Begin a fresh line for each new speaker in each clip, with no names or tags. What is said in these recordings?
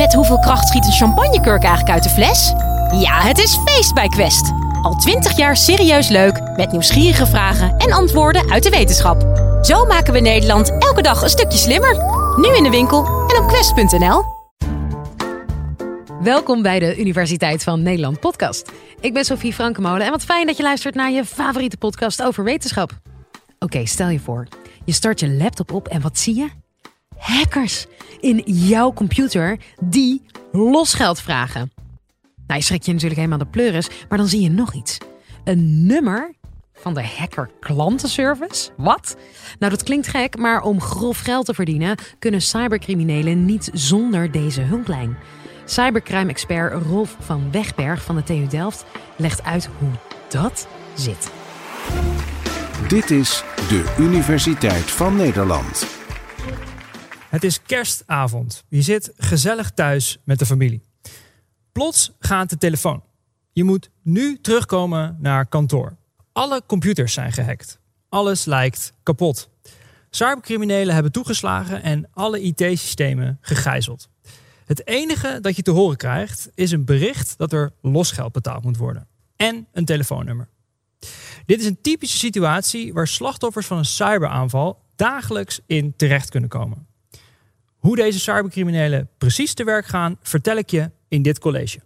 Met hoeveel kracht schiet een champagnekurk eigenlijk uit de fles? Ja, het is feest bij Quest. Al twintig jaar serieus leuk, met nieuwsgierige vragen en antwoorden uit de wetenschap. Zo maken we Nederland elke dag een stukje slimmer. Nu in de winkel en op quest.nl.
Welkom bij de Universiteit van Nederland podcast. Ik ben Sophie Frankemolen en wat fijn dat je luistert naar je favoriete podcast over wetenschap. Oké, stel je voor, je start je laptop op en wat zie je? Hackers in jouw computer die losgeld vragen. Nou, je schrik je natuurlijk helemaal de pleuris, maar dan zie je nog iets. Een nummer van de hacker klantenservice? Wat? Nou, dat klinkt gek, maar om grof geld te verdienen kunnen cybercriminelen niet zonder deze hulplijn. Cybercrime-expert Rolf van Wegberg van de TU Delft legt uit hoe dat zit.
Dit is de Universiteit van Nederland.
Het is kerstavond. Je zit gezellig thuis met de familie. Plots gaat de telefoon. Je moet nu terugkomen naar kantoor. Alle computers zijn gehackt. Alles lijkt kapot. Cybercriminelen hebben toegeslagen en alle IT-systemen gegijzeld. Het enige dat je te horen krijgt is een bericht dat er losgeld betaald moet worden. En een telefoonnummer. Dit is een typische situatie waar slachtoffers van een cyberaanval dagelijks in terecht kunnen komen. Hoe deze cybercriminelen precies te werk gaan, vertel ik je in dit college.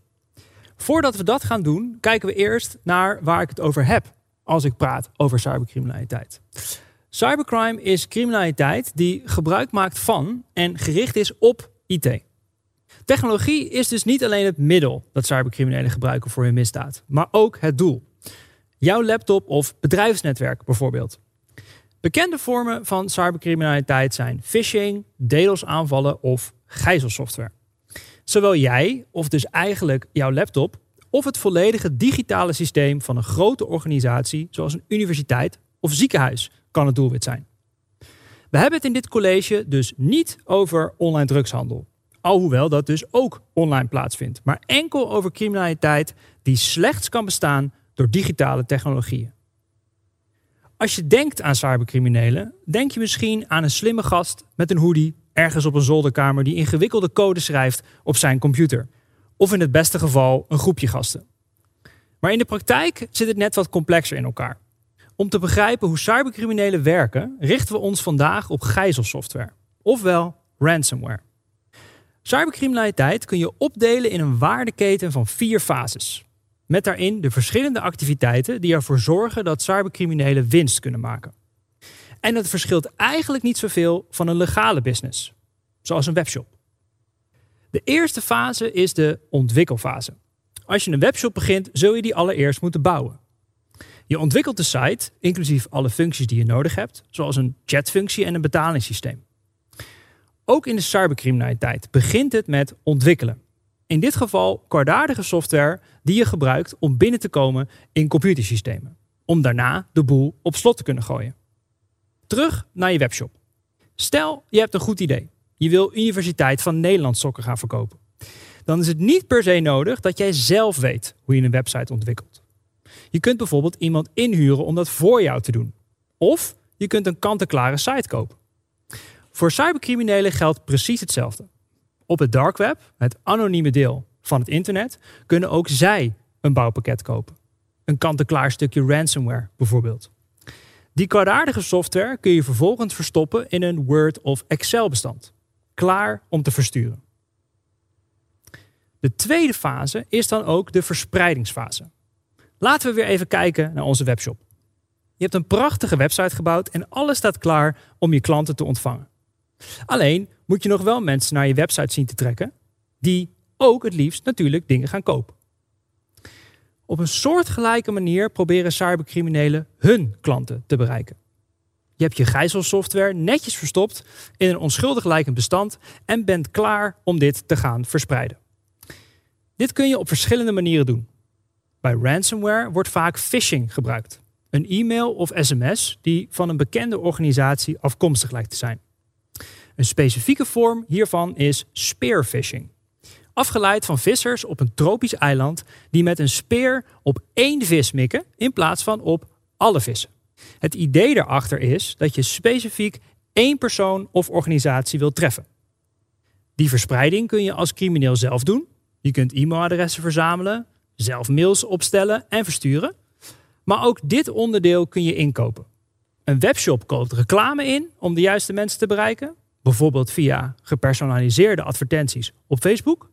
Voordat we dat gaan doen, kijken we eerst naar waar ik het over heb als ik praat over cybercriminaliteit. Cybercrime is criminaliteit die gebruik maakt van en gericht is op IT. Technologie is dus niet alleen het middel dat cybercriminelen gebruiken voor hun misdaad, maar ook het doel. Jouw laptop of bedrijfsnetwerk bijvoorbeeld. Bekende vormen van cybercriminaliteit zijn phishing, DDoS-aanvallen of gijzelsoftware. Zowel jij, of dus eigenlijk jouw laptop, of het volledige digitale systeem van een grote organisatie, zoals een universiteit of ziekenhuis, kan het doelwit zijn. We hebben het in dit college dus niet over online drugshandel. Alhoewel dat dus ook online plaatsvindt, maar enkel over criminaliteit die slechts kan bestaan door digitale technologieën. Als je denkt aan cybercriminelen, denk je misschien aan een slimme gast met een hoodie ergens op een zolderkamer die ingewikkelde code schrijft op zijn computer. Of in het beste geval een groepje gasten. Maar in de praktijk zit het net wat complexer in elkaar. Om te begrijpen hoe cybercriminelen werken, richten we ons vandaag op gijzelsoftware, ofwel ransomware. Cybercriminaliteit kun je opdelen in een waardeketen van vier fases. Met daarin de verschillende activiteiten die ervoor zorgen dat cybercriminelen winst kunnen maken. En dat verschilt eigenlijk niet zoveel van een legale business, zoals een webshop. De eerste fase is de ontwikkelfase. Als je een webshop begint, zul je die allereerst moeten bouwen. Je ontwikkelt de site, inclusief alle functies die je nodig hebt, zoals een chatfunctie en een betalingssysteem. Ook in de cybercriminaliteit begint het met ontwikkelen. In dit geval kwaadaardige software die je gebruikt om binnen te komen in computersystemen. Om daarna de boel op slot te kunnen gooien. Terug naar je webshop. Stel, je hebt een goed idee. Je wil Universiteit van Nederland sokken gaan verkopen. Dan is het niet per se nodig dat jij zelf weet hoe je een website ontwikkelt. Je kunt bijvoorbeeld iemand inhuren om dat voor jou te doen. Of je kunt een kant-en-klare site kopen. Voor cybercriminelen geldt precies hetzelfde. Op het dark web, het anonieme deel van het internet, kunnen ook zij een bouwpakket kopen. Een kant-en-klaar stukje ransomware bijvoorbeeld. Die kwaadaardige software kun je vervolgens verstoppen in een Word of Excel bestand. Klaar om te versturen. De tweede fase is dan ook de verspreidingsfase. Laten we weer even kijken naar onze webshop. Je hebt een prachtige website gebouwd en alles staat klaar om je klanten te ontvangen. Alleen moet je nog wel mensen naar je website zien te trekken die ook het liefst natuurlijk dingen gaan kopen. Op een soortgelijke manier proberen cybercriminelen hun klanten te bereiken. Je hebt je gijzelsoftware netjes verstopt in een onschuldig lijkend bestand en bent klaar om dit te gaan verspreiden. Dit kun je op verschillende manieren doen. Bij ransomware wordt vaak phishing gebruikt. Een e-mail of sms die van een bekende organisatie afkomstig lijkt te zijn. Een specifieke vorm hiervan is spearfishing. Afgeleid van vissers op een tropisch eiland die met een speer op één vis mikken in plaats van op alle vissen. Het idee daarachter is dat je specifiek één persoon of organisatie wilt treffen. Die verspreiding kun je als crimineel zelf doen. Je kunt e-mailadressen verzamelen, zelf mails opstellen en versturen. Maar ook dit onderdeel kun je inkopen. Een webshop koopt reclame in om de juiste mensen te bereiken, bijvoorbeeld via gepersonaliseerde advertenties op Facebook.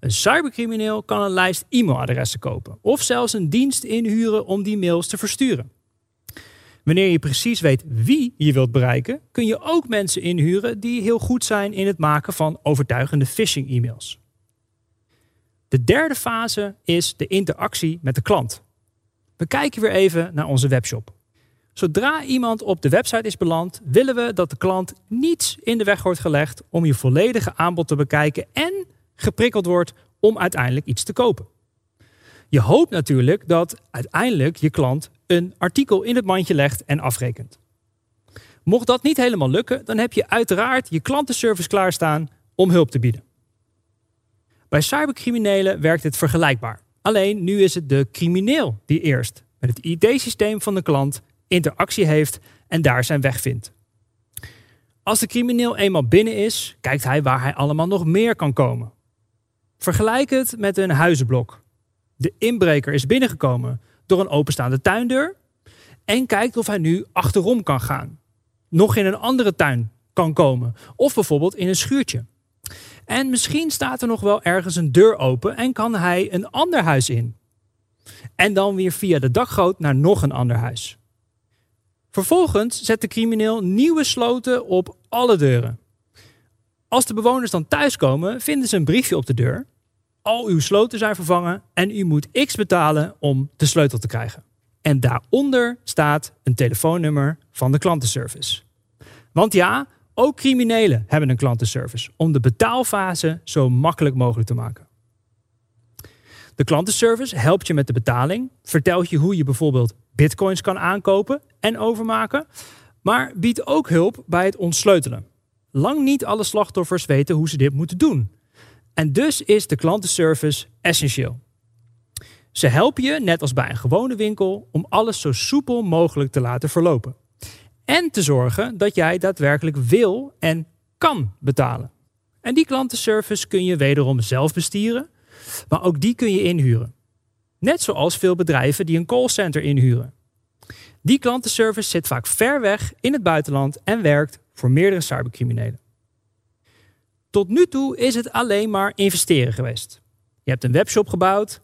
Een cybercrimineel kan een lijst e-mailadressen kopen of zelfs een dienst inhuren om die mails te versturen. Wanneer je precies weet wie je wilt bereiken, kun je ook mensen inhuren die heel goed zijn in het maken van overtuigende phishing-e-mails. De derde fase is de interactie met de klant. We kijken weer even naar onze webshop. Zodra iemand op de website is beland, willen we dat de klant niets in de weg wordt gelegd om je volledige aanbod te bekijken en geprikkeld wordt om uiteindelijk iets te kopen. Je hoopt natuurlijk dat uiteindelijk je klant een artikel in het mandje legt en afrekent. Mocht dat niet helemaal lukken, dan heb je uiteraard je klantenservice klaarstaan om hulp te bieden. Bij cybercriminelen werkt het vergelijkbaar. Alleen nu is het de crimineel die eerst met het IT-systeem van de klant interactie heeft en daar zijn weg vindt. Als de crimineel eenmaal binnen is, kijkt hij waar hij allemaal nog meer kan komen. Vergelijk het met een huizenblok. De inbreker is binnengekomen door een openstaande tuindeur en kijkt of hij nu achterom kan gaan. Nog in een andere tuin kan komen of bijvoorbeeld in een schuurtje. En misschien staat er nog wel ergens een deur open en kan hij een ander huis in. En dan weer via de dakgoot naar nog een ander huis. Vervolgens zet de crimineel nieuwe sloten op alle deuren. Als de bewoners dan thuiskomen, vinden ze een briefje op de deur. Al uw sloten zijn vervangen en u moet X betalen om de sleutel te krijgen. En daaronder staat een telefoonnummer van de klantenservice. Want ja, ook criminelen hebben een klantenservice om de betaalfase zo makkelijk mogelijk te maken. De klantenservice helpt je met de betaling, vertelt je hoe je bijvoorbeeld bitcoins kan aankopen en overmaken, maar biedt ook hulp bij het ontsleutelen. Lang niet alle slachtoffers weten hoe ze dit moeten doen. En dus is de klantenservice essentieel. Ze helpen je, net als bij een gewone winkel, om alles zo soepel mogelijk te laten verlopen. En te zorgen dat jij daadwerkelijk wil en kan betalen. En die klantenservice kun je wederom zelf bestieren, maar ook die kun je inhuren. Net zoals veel bedrijven die een callcenter inhuren. Die klantenservice zit vaak ver weg in het buitenland en werkt voor meerdere cybercriminelen. Tot nu toe is het alleen maar investeren geweest. Je hebt een webshop gebouwd,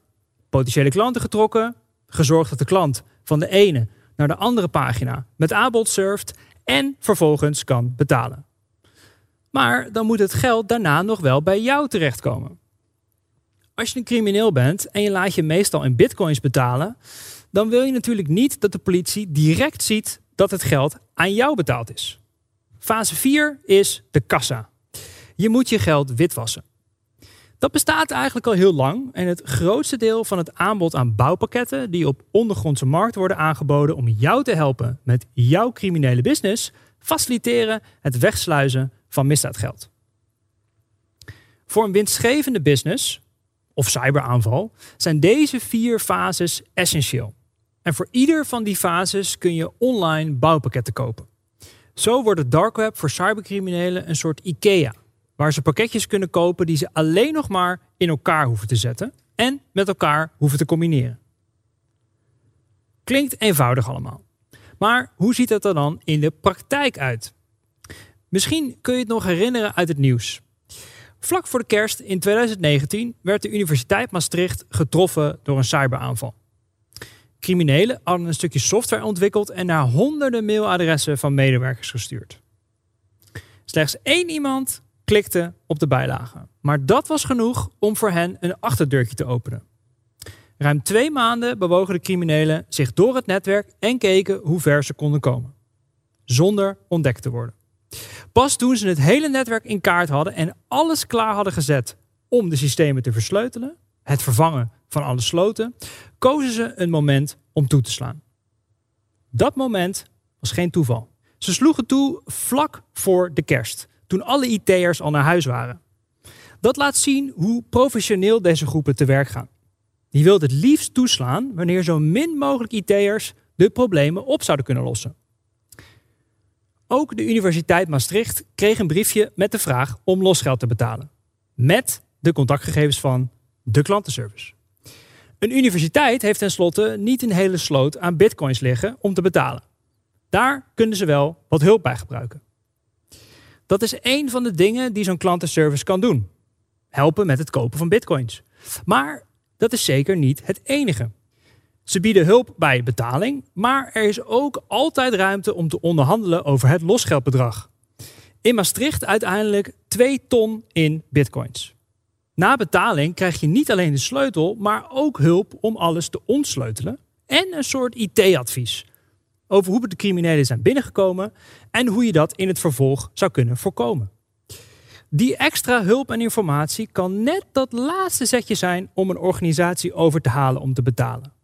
potentiële klanten getrokken, gezorgd dat de klant van de ene naar de andere pagina met aanbod surft en vervolgens kan betalen. Maar dan moet het geld daarna nog wel bij jou terechtkomen. Als je een crimineel bent en je laat je meestal in bitcoins betalen, dan wil je natuurlijk niet dat de politie direct ziet dat het geld aan jou betaald is. Fase 4 is de kassa. Je moet je geld witwassen. Dat bestaat eigenlijk al heel lang en het grootste deel van het aanbod aan bouwpakketten die op ondergrondse markt worden aangeboden om jou te helpen met jouw criminele business, faciliteren het wegsluizen van misdaadgeld. Voor een winstgevende business of cyberaanval zijn deze vier fases essentieel. En voor ieder van die fases kun je online bouwpakketten kopen. Zo wordt het dark web voor cybercriminelen een soort IKEA, waar ze pakketjes kunnen kopen die ze alleen nog maar in elkaar hoeven te zetten en met elkaar hoeven te combineren. Klinkt eenvoudig allemaal. Maar hoe ziet het er dan in de praktijk uit? Misschien kun je het nog herinneren uit het nieuws. Vlak voor de kerst in 2019 werd de Universiteit Maastricht getroffen door een cyberaanval. Criminelen hadden een stukje software ontwikkeld en naar honderden mailadressen van medewerkers gestuurd. Slechts één iemand klikte op de bijlage, maar dat was genoeg om voor hen een achterdeurtje te openen. Ruim twee maanden bewogen de criminelen zich door het netwerk en keken hoe ver ze konden komen, zonder ontdekt te worden. Pas toen ze het hele netwerk in kaart hadden en alles klaar hadden gezet om de systemen te versleutelen, het vervangen van alle sloten, kozen ze een moment om toe te slaan. Dat moment was geen toeval. Ze sloegen toe vlak voor de kerst, toen alle IT'ers al naar huis waren. Dat laat zien hoe professioneel deze groepen te werk gaan. Die wilden het liefst toeslaan wanneer zo min mogelijk IT'ers de problemen op zouden kunnen lossen. Ook de Universiteit Maastricht kreeg een briefje met de vraag om losgeld te betalen. met de contactgegevens van de klantenservice. Een universiteit heeft tenslotte niet een hele sloot aan bitcoins liggen om te betalen. Daar kunnen ze wel wat hulp bij gebruiken. Dat is één van de dingen die zo'n klantenservice kan doen. Helpen met het kopen van bitcoins. Maar dat is zeker niet het enige. Ze bieden hulp bij betaling, maar er is ook altijd ruimte om te onderhandelen over het losgeldbedrag. In Maastricht uiteindelijk 2 ton in bitcoins. Na betaling krijg je niet alleen de sleutel, maar ook hulp om alles te ontsleutelen en een soort IT-advies over hoe de criminelen zijn binnengekomen en hoe je dat in het vervolg zou kunnen voorkomen. Die extra hulp en informatie kan net dat laatste zetje zijn om een organisatie over te halen om te betalen.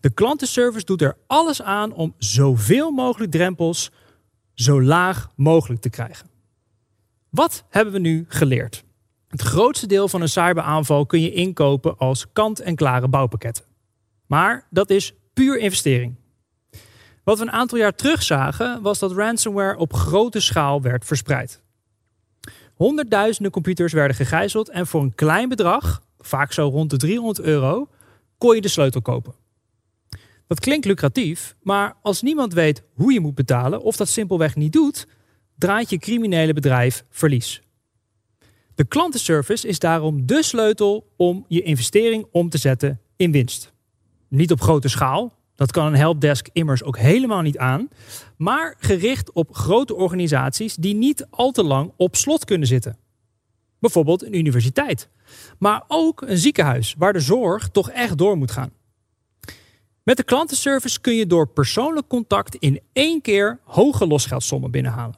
De klantenservice doet er alles aan om zoveel mogelijk drempels zo laag mogelijk te krijgen. Wat hebben we nu geleerd? Het grootste deel van een cyberaanval kun je inkopen als kant-en-klare bouwpakketten. Maar dat is puur investering. Wat we een aantal jaar terug zagen, was dat ransomware op grote schaal werd verspreid. Honderdduizenden computers werden gegijzeld en voor een klein bedrag, vaak zo rond de 300 euro, kon je de sleutel kopen. Dat klinkt lucratief, maar als niemand weet hoe je moet betalen of dat simpelweg niet doet, draait je criminele bedrijf verlies. De klantenservice is daarom de sleutel om je investering om te zetten in winst. Niet op grote schaal, dat kan een helpdesk immers ook helemaal niet aan, maar gericht op grote organisaties die niet al te lang op slot kunnen zitten. Bijvoorbeeld een universiteit, maar ook een ziekenhuis waar de zorg toch echt door moet gaan. Met de klantenservice kun je door persoonlijk contact in één keer hoge losgeldsommen binnenhalen.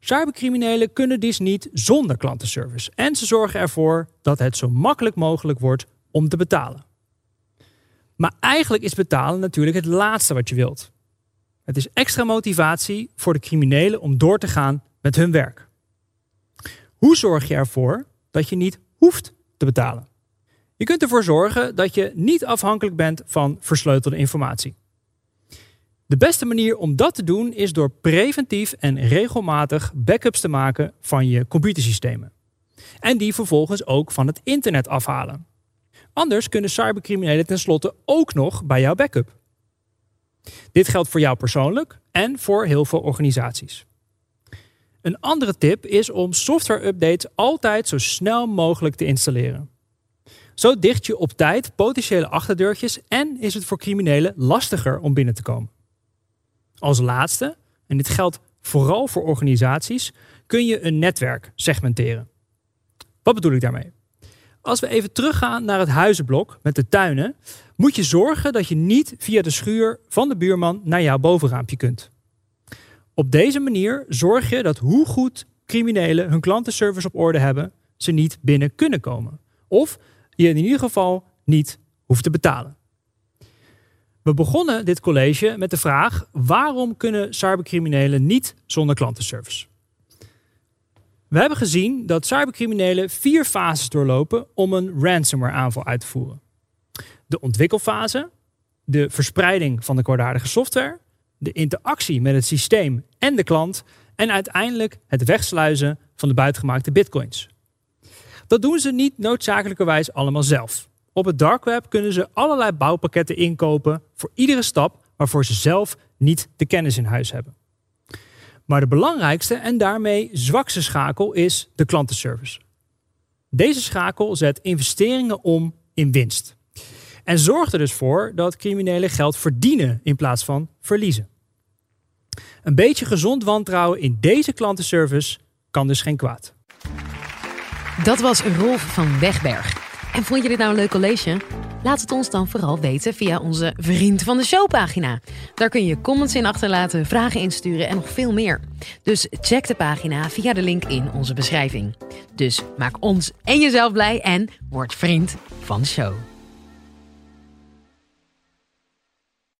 Cybercriminelen kunnen dit niet zonder klantenservice en ze zorgen ervoor dat het zo makkelijk mogelijk wordt om te betalen. Maar eigenlijk is betalen natuurlijk het laatste wat je wilt. Het is extra motivatie voor de criminelen om door te gaan met hun werk. Hoe zorg je ervoor dat je niet hoeft te betalen? Je kunt ervoor zorgen dat je niet afhankelijk bent van versleutelde informatie. De beste manier om dat te doen is door preventief en regelmatig backups te maken van je computersystemen. En die vervolgens ook van het internet afhalen. Anders kunnen cybercriminelen tenslotte ook nog bij jouw backup. Dit geldt voor jou persoonlijk en voor heel veel organisaties. Een andere tip is om software-updates altijd zo snel mogelijk te installeren. Zo dicht je op tijd potentiële achterdeurtjes en is het voor criminelen lastiger om binnen te komen. Als laatste, en dit geldt vooral voor organisaties, kun je een netwerk segmenteren. Wat bedoel ik daarmee? Als we even teruggaan naar het huizenblok met de tuinen, moet je zorgen dat je niet via de schuur van de buurman naar jouw bovenraampje kunt. Op deze manier zorg je dat hoe goed criminelen hun klantenservice op orde hebben, ze niet binnen kunnen komen. Of je in ieder geval niet hoeft te betalen. We begonnen dit college met de vraag: waarom kunnen cybercriminelen niet zonder klantenservice? We hebben gezien dat cybercriminelen vier fases doorlopen om een ransomware aanval uit te voeren. De ontwikkelfase, de verspreiding van de kwaadaardige software, de interactie met het systeem en de klant en uiteindelijk het wegsluizen van de buitgemaakte bitcoins. Dat doen ze niet noodzakelijkerwijs allemaal zelf. Op het dark web kunnen ze allerlei bouwpakketten inkopen voor iedere stap waarvoor ze zelf niet de kennis in huis hebben. Maar de belangrijkste en daarmee zwakste schakel is de klantenservice. Deze schakel zet investeringen om in winst. En zorgt er dus voor dat criminelen geld verdienen in plaats van verliezen. Een beetje gezond wantrouwen in deze klantenservice kan dus geen kwaad.
Dat was Rolf van Wegberg. En vond je dit nou een leuk college? Laat het ons dan vooral weten via onze Vriend van de Show pagina. Daar kun je comments in achterlaten, vragen insturen en nog veel meer. Dus check de pagina via de link in onze beschrijving. Dus maak ons en jezelf blij en word vriend van de show.